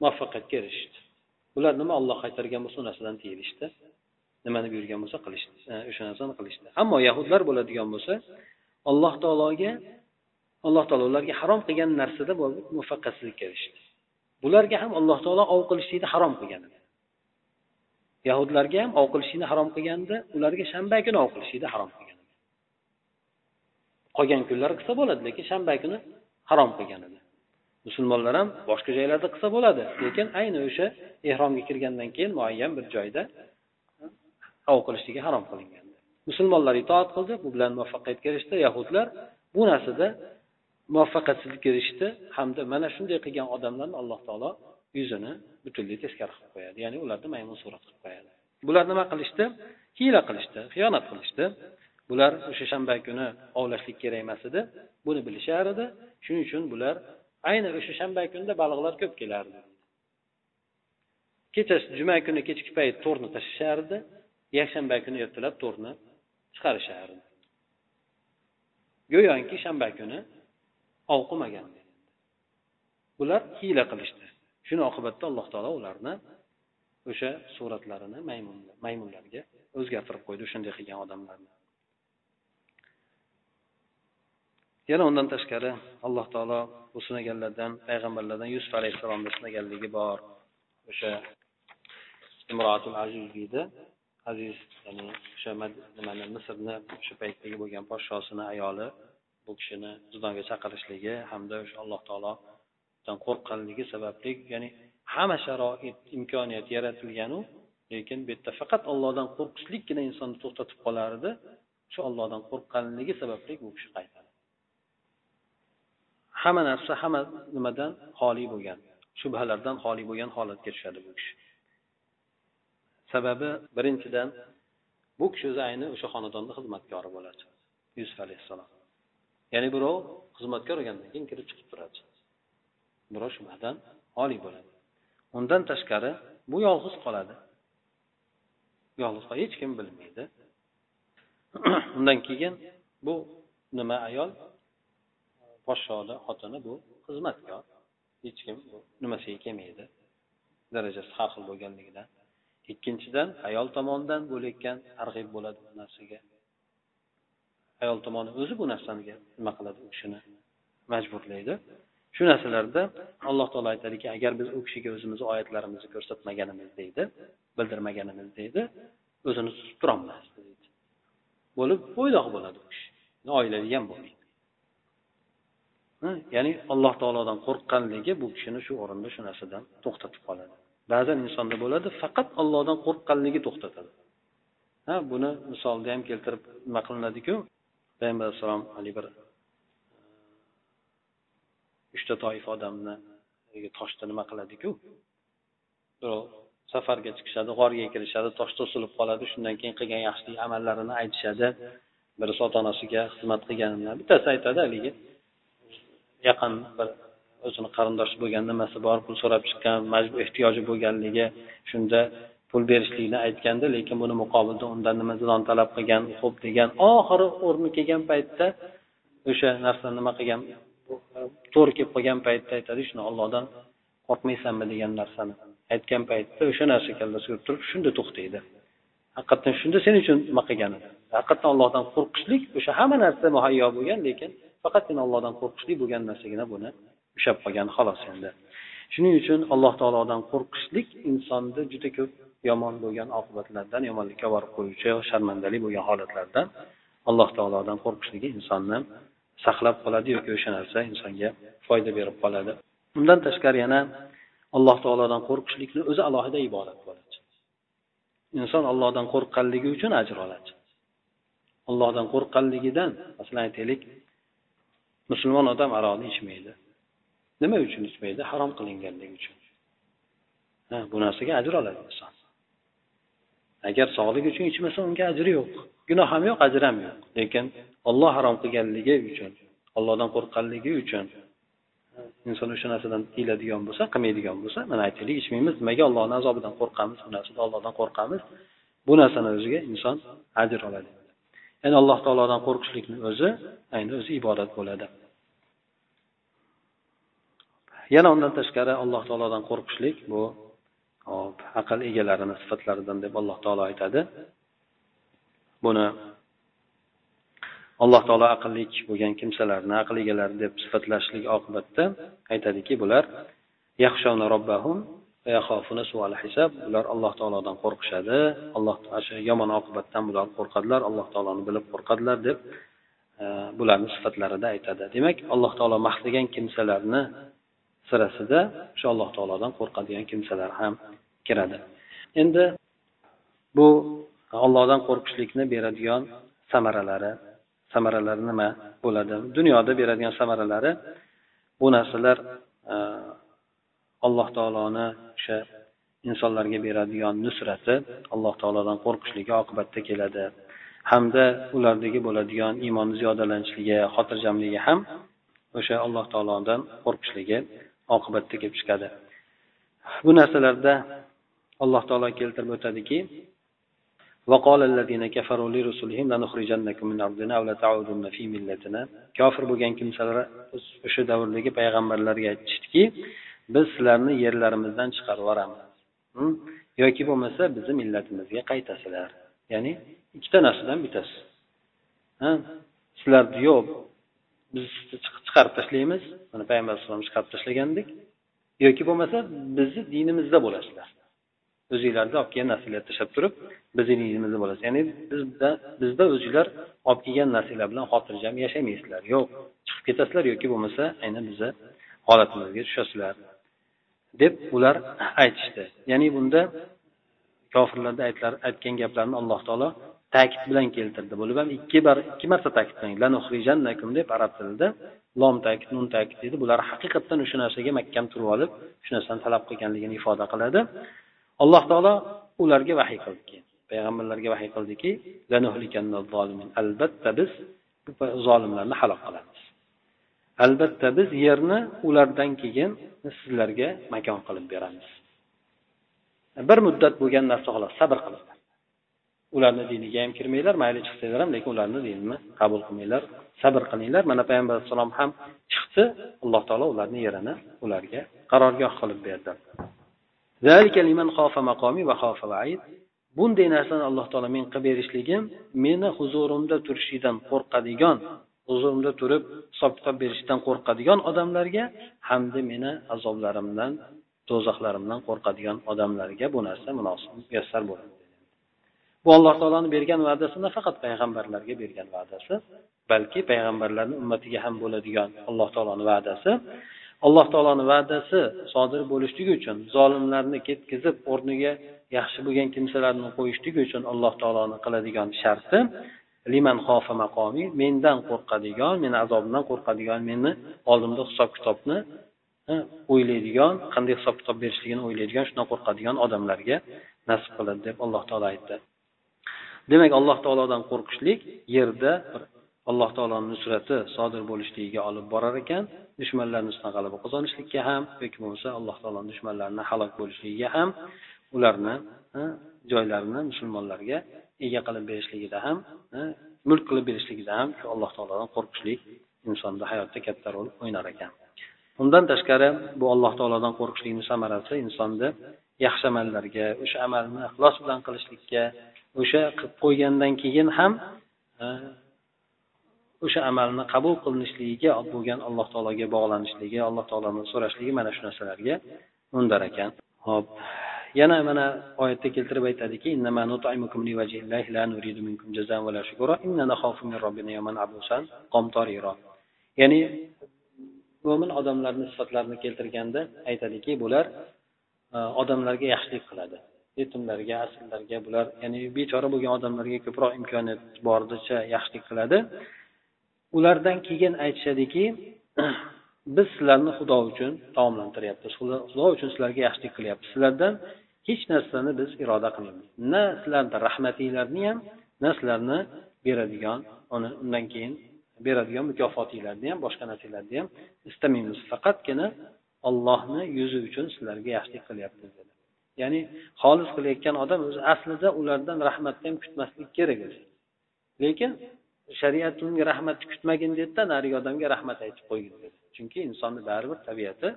Muvaffaqiyatga erishishdi bular nima olloh qaytargan bo'lsa u narsadan tiyilishdi nimani buyurgan bo'lsa qilishdi e, o'sha narsani qilishdi. Ammo yahudlar bo'ladigan bo'lsa alloh taologa alloh taolo ularga harom qilgan narsada muvaffaqiyatsizlikka erishdi. Bularga ham alloh taolo ov qilishlikni harom qilgan yahudlarga ham ov qilishlikni harom qilganda ularga shanba kuni ov qilishlikni harom qilgan qolgan kunlar qilsa bo'ladi lekin shanba kuni harom qilgan edi. Musulmonlar ham boshqa joylarda qilsa bo'ladi. Lekin ayni o'sha ehromga kirgandan keyin muayyan bir joyda ov qilishligi harom qilingan. Musulmonlar itoat qildi bu bilan muvaffaqiyatga erishdi yahudlar bu narsada muvaffaqiyatsizlikka erishdi hamda mana shunday qilgan odamlarni alloh taolo yuzini butunlay teskari qilib qo'yadi. Ya'ni ularni maymun surat qilib qo'yadi. Bular nima qilishdi? Hiyla qilishdi xiyonat qilishdi. Bular o'sha shanba kuni ovlashlik kerak emas edi. Buni bilishar edi. Shuning uchun bular ayni o'sha shanba kunida baliqlar ko'p kelardi. Kechasi juma kuni kechki payt to'rni tashlashardi yakshanba kuni ertalab to'rni chiqarishardi. Go'yoki shanba kuni ov qilmagan bular hiyla qilishdi. Shuni oqibatda alloh taolo ularni o'sha suratlarini maymunlarga o'zgartirib qo'ydi shunday qilgan odamlarni. Yana undan tashqari alloh taolo bu sinaganlardan payg'ambarlardan yusuf alayhissalomni sinaganligi bor. O'sha imroatul aziz deydi. Aziz ya'ni o'sha nimani misrni o'sha paytdagi bo'lgan podshosini ayoli bu kishini zindonga chaqirishligi hamda o'sha alloh taolodan qo'rqqanligi sababli ya'ni hamma sharoit imkoniyat yaratilganu lekin bu yerda faqat ollohdan qo'rqishlikgina insonni to'xtatib qolar edi shu ollohdan qo'rqqanligi sababli bu kishi qaytadi. Hamma narsa hamma nimadan xoli bo'lgan shubhalardan xoli bo'lgan holatga tushadi bu kishi. Sababi birinchidan bu kishi o'zi ayni o'sha xonadonni xizmatkori bo'ladi yusuf alayhissalom. Ya'ni birov xizmatkor bo'lgandan keyin kirib chiqib turadi. Birov shubhadan xoli bo'ladi. Undan tashqari bu yolg'iz qoladi. Yolg'iz hech kim bilmaydi. Undan keyin bu nima ayol podshoni xotini bu xizmatkor. Hech kim nimasiga kelmaydi. Darajasi har xil bo'lganligidan. Ikkinchidan ayol tomonidan bo'layotgan targ'ib bo'ladi bu narsaga. Ayol tomoni o'zi bu narsaniga nima qiladi u kishini majburlaydi. Shu narsalarda alloh taolo aytadiki agar biz u kishiga o'zimizni oyatlarimizni ko'rsatmaganimiz deydi bildirmaganimiz deydi o'zini tutib turolmasdi deydi. Bo'lib bo'ydoq bo'ladi u kishi. Oilaviy ham bo'lmaydi. Ya'ni alloh taolodan qo'rqqanligi bu kishini shu o'rinda shu narsadan to'xtatib qoladi. Ba'zan insonda bo'ladi faqat ollohdan qo'rqqanligi to'xtatadi. Ha buni misolda ham keltirib nima qilinadiku? Payg'ambar alayhissalom haligi bir e, uchta toifa odamni toshda nima qiladiku? Birov safarga chiqishadi g'orga kirishadi tosh to'silib qoladi shundan keyin qilgan yaxshilik amallarini aytishadi. Birisi ota onasiga xizmat qilganini bittasi aytadi haligi. Yaqin bir o'zini qarindoshi bo'lgan nimasi bor pul so'rab chiqqan majbur ehtiyoji bo'lganligi shunda pul berishlikni aytganda lekin buni muqobilda undan nima zilon talab qilgan xo'p degan oxiri o'rni kelgan paytda o'sha narsa nima qilgan to'g'ri kelib qolgan paytda aytadi shuni ollohdan qo'rqmaysanmi degan narsani aytgan paytda o'sha narsa kallasiga turib shunda to'xtaydi. Haqiqatdan shunda sen uchun nima qilgan? Haqiqatdan ollohdan qo'rqishlik o'sha hamma narsa muhayyo bo'lgan lekin faqatgina ollohdan qo'rqishlik bo'lgan narsagina buni ushlab qolgan xolos endi. Shuning uchun alloh taolodan qo'rqishlik insonni juda ko'p yomon bo'lgan oqibatlardan yomonlikka borib qo'yuvchi sharmandali bo'lgan holatlardan alloh taolodan qo'rqishligi insonni saqlab qoladi yoki o'sha narsa insonga foyda berib qoladi. Undan tashqari yana alloh taolodan qo'rqishlikni o'zi alohida ibodat bo'ladi. Inson ollohdan qo'rqqanligi uchun ajr oladi. Ollohdan qo'rqqanligidan masalan aytaylik musulmon odam aroqni ichmaydi. Nima uchun ichmaydi? Harom qilinganligi uchun. Ha bu narsaga ajr oladi inson. Agar sog'lik uchun ichmasa unga ajri yo'q. Gunoh ham yo'q ajr ham yo'q. Lekin olloh harom qilganligi uchun ollohdan qo'rqqanligi uchun inson o'sha narsadan tiyiladigan bo'lsa qilmaydigan bo'lsa mana aytaylik ichmaymiz. Nimaga ollohni azobidan qo'rqamiz? Bu narsada ollohdan qo'rqamiz. Bu narsani o'ziga inson ajr oladi. Ya'ni alloh taolodan qo'rqishlikni o'zi ayni o'zi ibodat bo'ladi. Yana undan tashqari alloh taolodan qo'rqishlik bu hop aql egalarini sifatlaridan deb alloh taolo aytadi. Buni alloh taolo aqlli bo'lgan kimsalarni aql egalari deb sifatlashlik oqibatda aytadiki bular ular alloh taolodan qo'rqishadi. Alloh yomon oqibatdan bular qo'rqadilar. Alloh taoloni bilib qo'rqadilar deb e, bularni sifatlarida aytadi. Demak alloh taolo maqtagan kimsalarni sirasida o'sha alloh taolodan qo'rqadigan kimsalar ham kiradi. Endi bu ollohdan qo'rqishlikni beradigan samaralari samaralari nima bo'ladi? Dunyoda beradigan samaralari bu narsalar e, alloh taoloni o'sha insonlarga beradigan nusrati alloh taolodan qo'rqishligi oqibatda keladi. Hamda ulardagi bo'ladigan iymonni ziyodalanishligi xotirjamligi ham o'sha alloh taolodan qo'rqishligi oqibatda kelib chiqadi bu narsalarda alloh taolo keltirib o'tadiki وقال الذين كفروا لرسلهم لنخرجنكم من أرضنا أو لتعودن في ملتنا kofir bo'lgan kimsalar o'sha davrdagi payg'ambarlarga aytishdiki biz sizlarni yerlarimizdan chiqarib yuboramiz yoki bo'lmasa bizni millatimizga qaytasizlar ya'ni ikkita narsadan bittasi ha sizlarni yo'q biz chiqarib tashlaymiz. Mana payg'ambar alayhisalom chiqarib tashlagandek yoki bo'lmasa bizni dinimizda bo'lasizlar. O'zinglarni olib kelgan narsalarni tashlab turib bizni dinimizda bo'lasiz. Ya'ni bizda bizda o'zinglar olib kelgan narsalar bilan xotirjam yashamaysizlar yo'q chiqib ketasizlar yoki bo'lmasa aynan bizni holatimizga tushasizlar deb ular aytishdi. Ya'ni bunda kofirlarda aytgan gaplarni alloh taolo ta'kid bilan keltirdi. Bo'lib ham ikki bar ikki marta ta'kidlangan deb arab tilida lom ta'kid nun ta'kid deydi. Bular haqiqatdan o'sha narsaga mahkam turib olib shu narsani talab qilganligini ifoda qiladi. Alloh taolo ularga vahiy qildi payg'ambarlarga vahiy qildiki albatta biz zolimlarni halok qilamiz. Albatta biz yerni ulardan keyin sizlarga makon qilib beramiz. Bir muddat bo'lgan narsa xolos sabr qilinglar. Ularni diniga ham kirmanglar mayli chiqsanglar ham lekin ularni dinini qabul qilmanglar sabr qilinglar. Mana payg'ambar alayhissalom ham chiqdi. Alloh taolo ularni yerini ularga qarorgoh qilib berdi. Bunday narsani alloh taolo men qilib berishligim meni huzurimda turishlikdan qo'rqadigan huzurimda turib hisob kitob berishdan qo'rqadigan odamlarga hamda meni azoblarimdan do'zaxlarimdan qo'rqadigan odamlarga bu narsa munosib muyassar bo'ladi. Bu alloh taoloni bergan va'dasi nafaqat payg'ambarlarga bergan va'dasi balki payg'ambarlarni ummatiga ham bo'ladigan alloh taoloni va'dasi. Alloh taoloni va'dasi sodir bo'lishligi uchun zolimlarni ketkizib o'rniga yaxshi bo'lgan kimsalarni qo'yishligi uchun alloh taoloni qiladigan sharti liman xofa maqomi mendan qo'rqadigan meni azobimdan qo'rqadigan meni oldimda hisob kitobni e, o'ylaydigan qanday hisob kitob berishligini o'ylaydigan shundan qo'rqadigan odamlarga nasib qiladi deb alloh taolo aytdi. Demak alloh taolodan qo'rqishlik yerda alloh taoloni nusrati sodir bo'lishligiga olib borar ekan. Dushmanlarni ustidan g'alaba qozonishlikka ham yoki bo'lmasa alloh taoloni dushmanlarini halok bo'lishligiga ham ularni joylarini musulmonlarga ega qilib berishligida ham mulk qilib berishligida ham shu alloh taolodan qo'rqishlik insonni hayotda katta rol o'ynar ekan. Undan tashqari bu alloh taolodan qo'rqishlikni samarasi insonni yaxshi amallarga o'sha amalni ixlos bilan qilishlikka o'sha qilib qo'ygandan keyin ham e, o'sha amalni qabul qilinishligiga bo'lgan alloh taologa bog'lanishligi alloh taoloni so'rashligi mana shu narsalarga undar ekan. Ho'p yana mana oyatda keltirib aytadiki ya'ni mo'min odamlarni sifatlarini keltirganda aytadiki bular E, odamlarga yaxshilik qiladi. Yetimlarga asirlarga bular ya'ni bechora bo'lgan odamlarga ko'proq imkoniyat boricha yaxshilik qiladi. Ulardan keyin aytishadiki biz sizlarni xudo uchun taomlantiryapmiz. Xudo uchun sizlarga yaxshilik qilyapmiz. Sizlardan hech narsani biz iroda qilmaymiz. Na sizlarni rahmatinglarni ham na sizlarni beradigan uni undan keyin beradigan mukofotinglarni ham boshqa narsalarni ham istamaymiz. Faqatgina ollohni yuzi uchun sizlarga yaxshilik qilyapmiz dedi. Ya'ni xolis qilayotgan odam o'zi aslida ulardan rahmatni ham kutmaslik kerak o'zi lekin shariat unga rahmatni kutmagin dedida narigi odamga rahmat aytib qo'ygin dedi. Chunki insonni baribir tabiati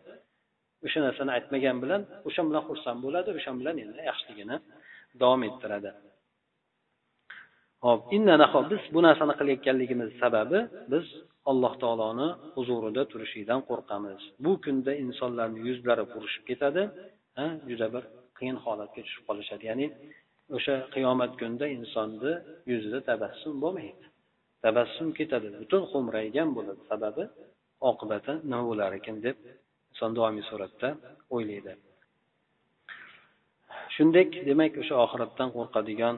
o'sha narsani aytmagan bilan o'sha bilan xursand bo'ladi o'sha bilan endi yaxshiligini davom ettiradi. Hop biz bu narsani qilayotganligimiz sababi biz alloh taoloni huzurida turishlikdan qo'rqamiz. Bu kunda insonlarni yuzlari burishib ketadi juda bir qiyin holatga tushib qolishadi. Ya'ni o'sha qiyomat kunida insonni yuzida tabassum bo'lmaydi. Tabassum ketadi butun xo'mraygan bo'ladi. Sababi oqibati nima bo'lar ekan deb inson doimiy suratda o'ylaydi. Shunday demak o'sha oxiratdan qo'rqadigan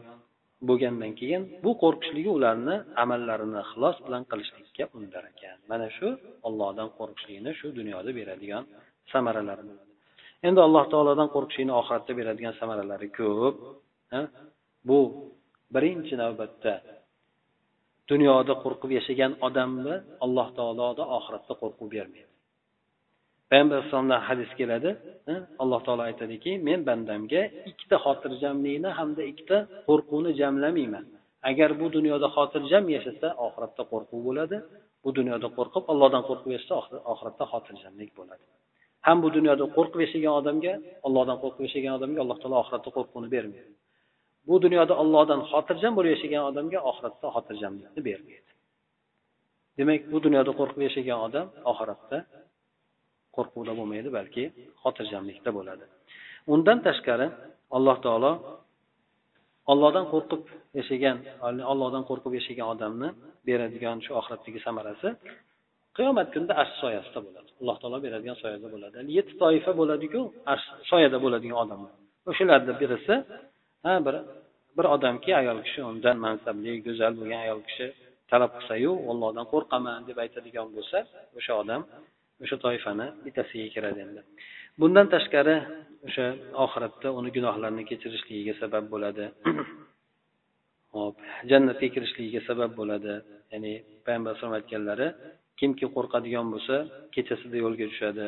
bo'lgandan keyin bu qo'rqishligi ularni amallarini ixlos bilan qilishlikka undar ekan. Mana shu ollohdan qo'rqishlikni shu dunyoda beradigan samaralari endi alloh taolodan qo'rqishlikni oxiratda beradigan samaralari ko'p bu birinchi navbatda dunyoda qo'rqib yashagan odamni alloh taoloda oxiratda qo'rquv bermaydi. Payg'ambar alayhissalomdan hadis keladi. Alloh taolo aytadiki men bandamga ikkita xotirjamlikni hamda ikkita qo'rquvni jamlamayman. Agar bu dunyoda xotirjam yashasa oxiratda qo'rquv bo'ladi. Bu dunyoda qo'rqib allohdan qo'rqib yashasa oxiratda xotirjamlik bo'ladi. Ham bu dunyoda qo'rqib yashagan odamga allohdan qo'rqib yashagan odamga alloh taolo oxiratda qo'rquvni bermaydi. Bu dunyoda ollohdan xotirjam bo'lib yashagan odamga oxiratda xotirjamlikni bermaydi. Demak bu dunyoda qo'rqib yashagan odam oxiratda qo'rquvda bo'lmaydi balki xotirjamlikda bo'ladi. Undan tashqari alloh taolo ollohdan qo'rqib yashagan ollohdan qo'rqib yashagan odamni beradigan shu oxiratdagi samarasi qiyomat kunida arsh soyasida bo'ladi. Alloh taolo beradigan soyada bo'ladi. Yetti toifa bo'ladiku arsh soyada bo'ladigan odamlar. O'shalarni birisi ha bir bir odamki ayol kishi undan mansabli go'zal bo'lgan ayol kishi talab qilsayu ollohdan qo'rqaman deb aytadigan bo'lsa o'sha odam o'sha toifani bittasiga kiradi endi. Bundan tashqari o'sha oxiratda uni gunohlarini kechirishligiga sabab bo'ladi. Hop jannatga kirishligiga sabab bo'ladi. Ya'ni payg'ambar alayhisalom aytganlari kimki qo'rqadigan bo'lsa kechasida yo'lga tushadi.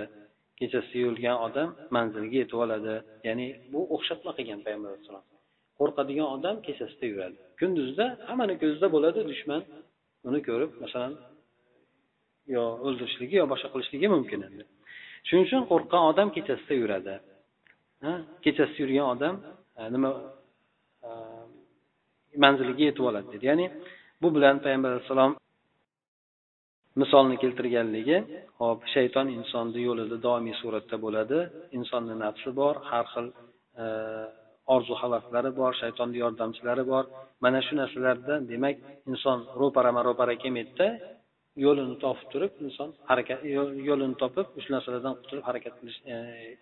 Kechasida yurgan odam manziliga yetib oladi. Ya'ni bu o'xshatma qilgan payg'ambar alayhissalom qo'rqadigan odam kechasida yuradi. Kunduzda hammani ko'zida bo'ladi dushman. Uni ko'rib masalan yo o'ldirishligi yo boshqa qilishligi mumkin endi shuning uchun qo'rqqan odam kechasida yuradi. Kechasida yurgan odam e, nima e, manziliga yetib oladi dedi. Ya'ni bu bilan payg'ambar alayhissalom misolni keltirganligi hop shayton insonni yo'lida doimiy suratda bo'ladi. Insonni nafsi bor har xil e, orzu havaslari bor shaytonni yordamchilari bor. Mana shu narsalardan demak inson ro'parama ro'para kelmaydida yo'lini topib turib inson harakat yo'lini topib shu narsalardan qutulib harakat qilish e,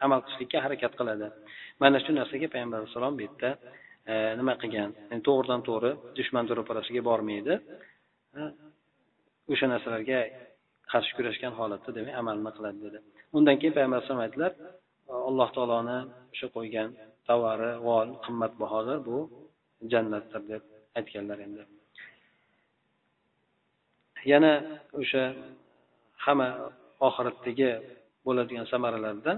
amal qilishlikka harakat qiladi. Mana shu narsaga payg'ambar alayhissalom bu yerda e, nima qilgan? Yani to'g'ridan to'g'ri dushman ro'parasiga bormaydi. E, o'sha narsalarga qarshi kurashgan holatda demak amalni qiladi dedi. Undan keyin payg'ambar alayhisalom aytdilar alloh taoloni o'sha qo'ygan tovari g'ol qimmatbahodir bu jannatdir deb aytganlar endi. Yana o'sha hamma oxiratdagi bo'ladigan samaralardan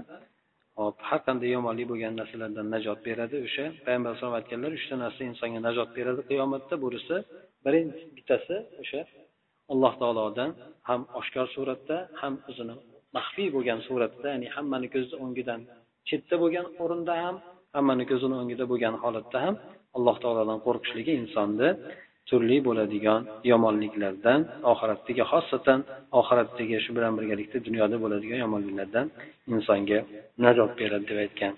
hop har qanday yomonlik bo'lgan narsalardan najot beradi o'sha. Payg'ambar alayhisalom aytganlar uchta narsa insonga najot beradi qiyomatda. Bunisi birinchi bittasi o'sha alloh taolodan ham oshkor suratda ham o'zini maxfiy bo'lgan suratda ya'ni hammani ko'zi o'ngidan chetda bo'lgan o'rinda ham hammani ko'zini o'ngida bo'lgan holatda ham alloh taolodan qo'rqishligi insonni turli bo'ladigan yomonliklardan oxiratdagi xosatan oxiratdagi shu bilan birgalikda dunyoda bo'ladigan yomonliklardan insonga najot beradi deb aytgan.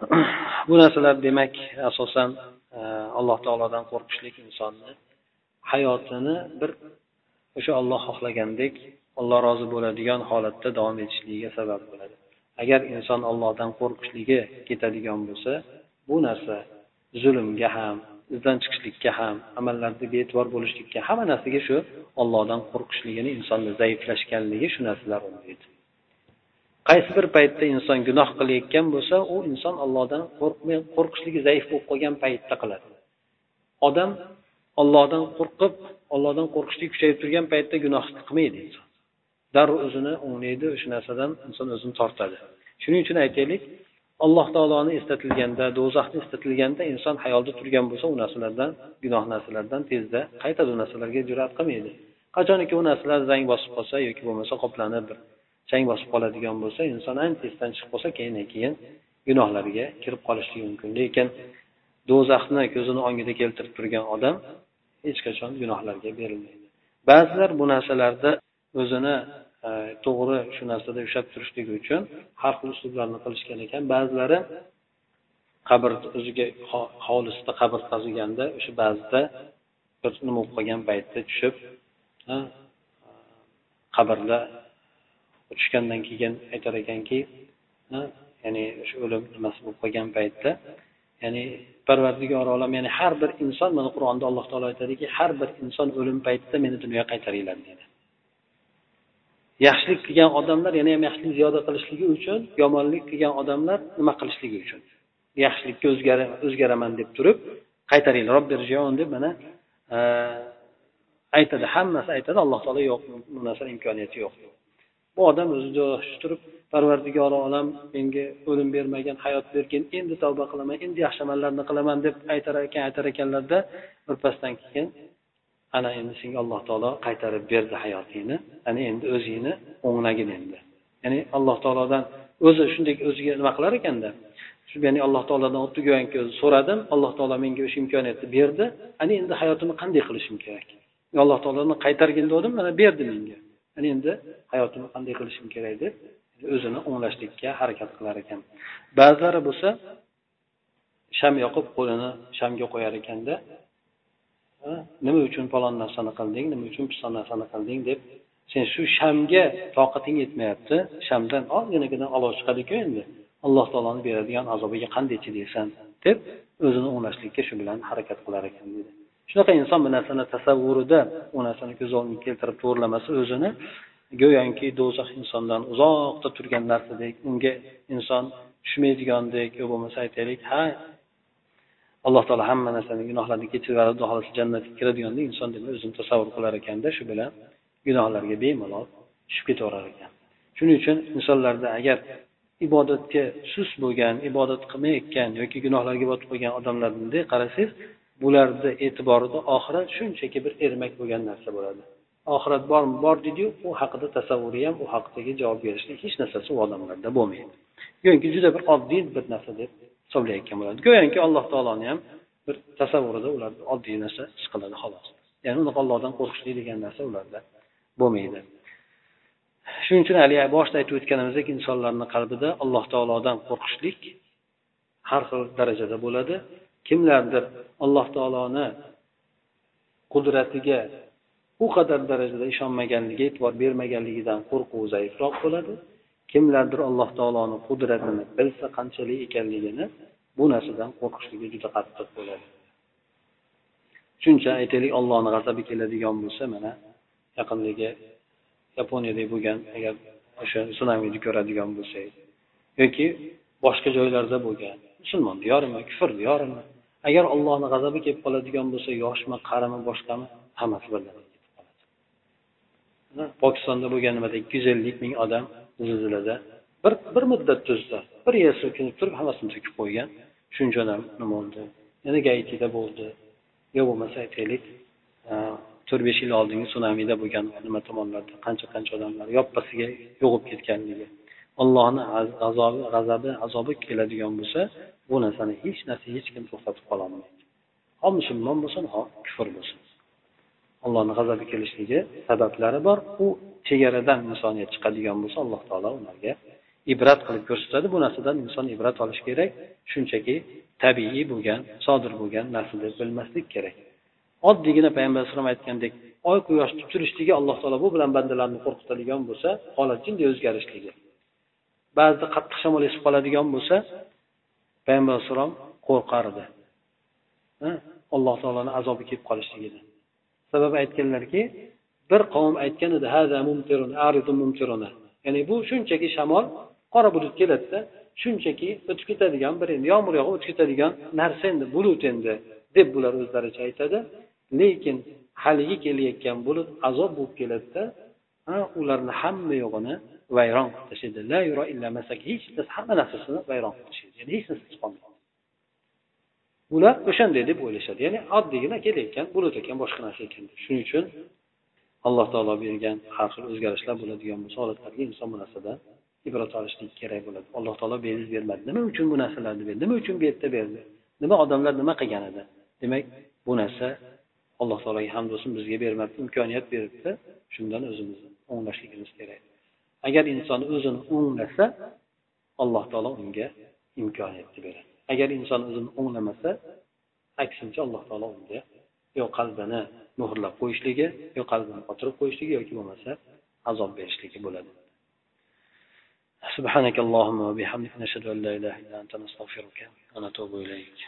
Bu narsalar demak asosan e, alloh taolodan qo'rqishlik insonni hayotini bir o'sha olloh xohlagandek olloh rozi bo'ladigan holatda davom etishligiga sabab bo'ladi. Agar inson ollohdan qo'rqishligi ketadigan bo'lsa bu narsa zulmga ham izdan chiqishlikka ham amallarda bee'tibor bo'lishlikka hamma narsaga shu ollohdan qo'rqishligini insonni zaiflashganligi shu narsalar undaydi qaysi bir paytda inson gunoh qilayotgan bo'lsa u inson ollohdan qo'rqmay qo'rqishligi zaif bo'lib qolgan paytda qiladi. Odam ollohdan qo'rqib ollohdan qo'rqishlik kuchayib turgan paytda gunoh qilmaydi inson. Darrov o'zini o'nglaydi o'sha narsadan inson o'zini tortadi. Shuning uchun aytaylik alloh taoloni eslatilganda do'zaxni eslatilganda inson hayolda turgan bo'lsa u narsalardan gunoh narsalardan tezda qaytadi u narsalarga jur'at qilmaydi. Qachoniki u narsalar zang bosib qolsa yoki bo'lmasa qoplanib bir chang bosib qoladigan bo'lsa inson ancha esdan chiqib qolsa keyin keyin gunohlarga kirib qolishligi mumkin. Lekin do'zaxni ko'zini o'ngida keltirib turgan odam hech qachon gunohlarga berilmaydi. Ba'zilar bu narsalarda o'zini Э, to'g'ri shu narsada ushlab turishligi uchun har xil uslublarni qilishgan ekan. Ba'zilari qabr o'ziga hovlisida qabr qaziganda o'sha ba'zida bir nima bo'lib qolgan paytda tushib qabrda tushgandan keyin aytar ekanki ya'ni o'sha o'lim nimasi bo'lib qolgan paytda ya'ni parvardigor olam ya'ni har bir inson mana qur'onda alloh taolo aytadiki har bir inson o'lim paytida meni dunyoga qaytaringlar deydi yaxshilik qilgan odamlar yana ham yaxshilik ziyoda qilishligi uchun yomonlik qilgan odamlar nima qilishligi uchun? Yaxshilikka o'zgaraman deb turib qaytaringlar deb mana e, aytadi. Hammasi aytadi alloh taolo yo'q bu narsani imkoniyati yo'q. Bu odam o'zi joylashib turib parvardigori olam menga o'lim bermagin hayot bergin endi tavba qilaman endi yaxshi amallarni qilaman deb aytar ekan aytar ekanlarda birpasdan keyin ana endi senga alloh taolo qaytarib berdi hayotingni. Ana endi o'zingni o'nglagin endi. Ya'ni alloh taolodan o'zi shunday o'ziga nima qilar ekanda? Shu ya'ni alloh taolodan xuddi go'yoki so'radim alloh taolo menga o'sha imkoniyatni berdi. Ana endi hayotimni qanday qilishim kerak? Alloh taolodan qaytargin degandim mana berdi menga. Ana endi hayotimni qanday qilishim kerak deb o'zini o'nglashlikka harakat qilar ekan. Ba'zilari bo'lsa sham yoqib qo'lini shamga qo'yar ekanda nima uchun falon narsani qilding nima uchun piston narsani qilding deb sen shu shamga toqating yetmayapti. Shamdan ozginagina olov chiqadiku endi. Alloh taoloni beradigan azobiga qanday chidaysan deb o'zini o'nglashlikka shu bilan harakat qilar ekan deydi shunaqa inson bu narsani tasavvurida u narsani ko'z oldiga keltirib to'g'irlamasa o'zini go'yoki do'zax insondan uzoqda turgan narsadek unga inson tushmaydigandek yo bo'lmasa aytaylik ha alloh taolo hamma narsani gunohlarni kechirib yuboradi xudo xohlasa jannatga kiradiganda inson demak o'zini tasavvur qilar ekanda shu bilan gunohlarga bemalol tushib ketaverar ekan. Shuning uchun insonlarda agar ibodatga sus bo'lgan ibodat qilmayotgan yoki gunohlarga botib qolgan odamlarni bunday qarasangiz bularni e'tiborida oxirat shunchaki bir ermak bo'lgan narsa bo'ladi. Oxirat bormi? Bor deydiyu u haqida tasavvuri ham u haqidagi javob berishni hech narsasi u odamlarda bo'lmaydi. Yoki juda bir oddiy bir narsa deb hisoblayotgan bo'ladi. Go'yoki alloh taoloni ham bir tasavvurida ular oddiy narsa his qiladi xolos. Ya'ni unaqa ollohdan qo'rqishlik degan narsa ularda bo'lmaydi. Shuning uchun haligi boshida aytib o'tganimizdek insonlarni qalbida alloh taolodan qo'rqishlik har xil darajada bo'ladi. Kimlardir alloh taoloni qudratiga u qadar darajada ishonmaganligi e'tibor bermaganligidan qo'rquvi zaifroq bo'ladi. Kimlardir alloh taoloni qudratini bilsa qanchalik ekanligini bu narsadan qo'rqishligi juda qattiq bo'ladi. Shuncha aytaylik ollohni g'azabi keladigan bo'lsa mana yaqindagi yaponiyada bo'lgan agar o'sha sunamini ko'radigan bo'lsak yoki boshqa joylarda bo'lgan musulmon diyorimi kufr diyorimi agar ollohni g'azabi kelib qoladigan bo'lsa yoshmi qarimi boshqami hammasi birdan pokistonda bo'lgan nimada ikki yuz ellik ming odam zilzilada bir bir muddat tuzda bir yer silkinib turib hammasini to'kib qo'ygan. Shuncha odam nima bo'ldi yana gaitida bo'ldi. Yo bo'lmasa aytaylik. To'rt besh yil oldingi sunamida bo'lgan nima tomonlarda qancha qancha odamlar yoppasiga yo'qolib ketganligi. Allohni azobi g'azabi azobi keladigan bo'lsa bu narsani hech narsa hech kim to'xtatib qololmaydi. Ho musulmon bo'lsin ho kufr bo'lsin. Allohni g'azabi kelishligi sabablari bor. U chegaradan insoniyat chiqadigan bo'lsa alloh taolo ularga ibrat qilib ko'rsatadi. Bu narsadan inson ibrat olish kerak. Shunchaki tabiiy bo'lgan sodir bo'lgan narsa deb bilmaslik kerak. Oddiygina payg'ambar alayhisalom aytgandek oy quyosh turishligi alloh taolo bu bilan bandalarni qo'rqitadigan bo'lsa holat jinday o'zgarishligi. Ba'zida qattiq shamol esib qoladigan bo'lsa payg'ambar alayhissalom qo'rqardi. Alloh taoloni azobi kelib qolishligidan. Sababi aytganlarki bir qavm aytgan edi ya'ni bu shunchaki shamol qora bulut keladida shunchaki o'tib ketadigan bir endi yomg'ir yog'ib o'tib ketadigan narsa endi bulut endi deb bular o'zlaricha aytadi. Lekin haligi kelayotgan bulut azob bo'lib keladida ularni hamma yo'g'ini vayron qilib tashlaydi hech narsa hamma narsasini vayron qilib tashlaydi ya'ni hech narsa qolmaydi bular o'shanday deb o'ylashadi. Ya'ni oddiygina kelayotgan bulut ekan boshqa narsa ekan. Shuning uchun alloh taolo bergan har xil o'zgarishlar bo'ladigan bo'lsa holatlarga inson bu narsada ibrat olishlik kerak bo'ladi. Alloh taolo beriz bermadi. Nima uchun bu narsalarni berdi? Nima uchun bu yerda berdi? Nima odamlar nima qilgan edi? Demak bu narsa alloh taologa hamd bo'lsin bizga bermabdi imkoniyat beribdi. Shundan o'zimizni o'nglashligimiz kerak. Agar inson o'zini o'nglasa alloh taolo unga imkoniyatni beradi. Agar inson o'zini o'nglamasa aksincha alloh taolo unga yo qalbini muhrlab qo'yishligi yo qalbini qotirib qo'yishligi yoki bo'lmasa azob berishligi bo'ladi سبحانك اللهم وبحمدك نشهد أن لا إله إلا أنت نستغفرك ونتوب إليك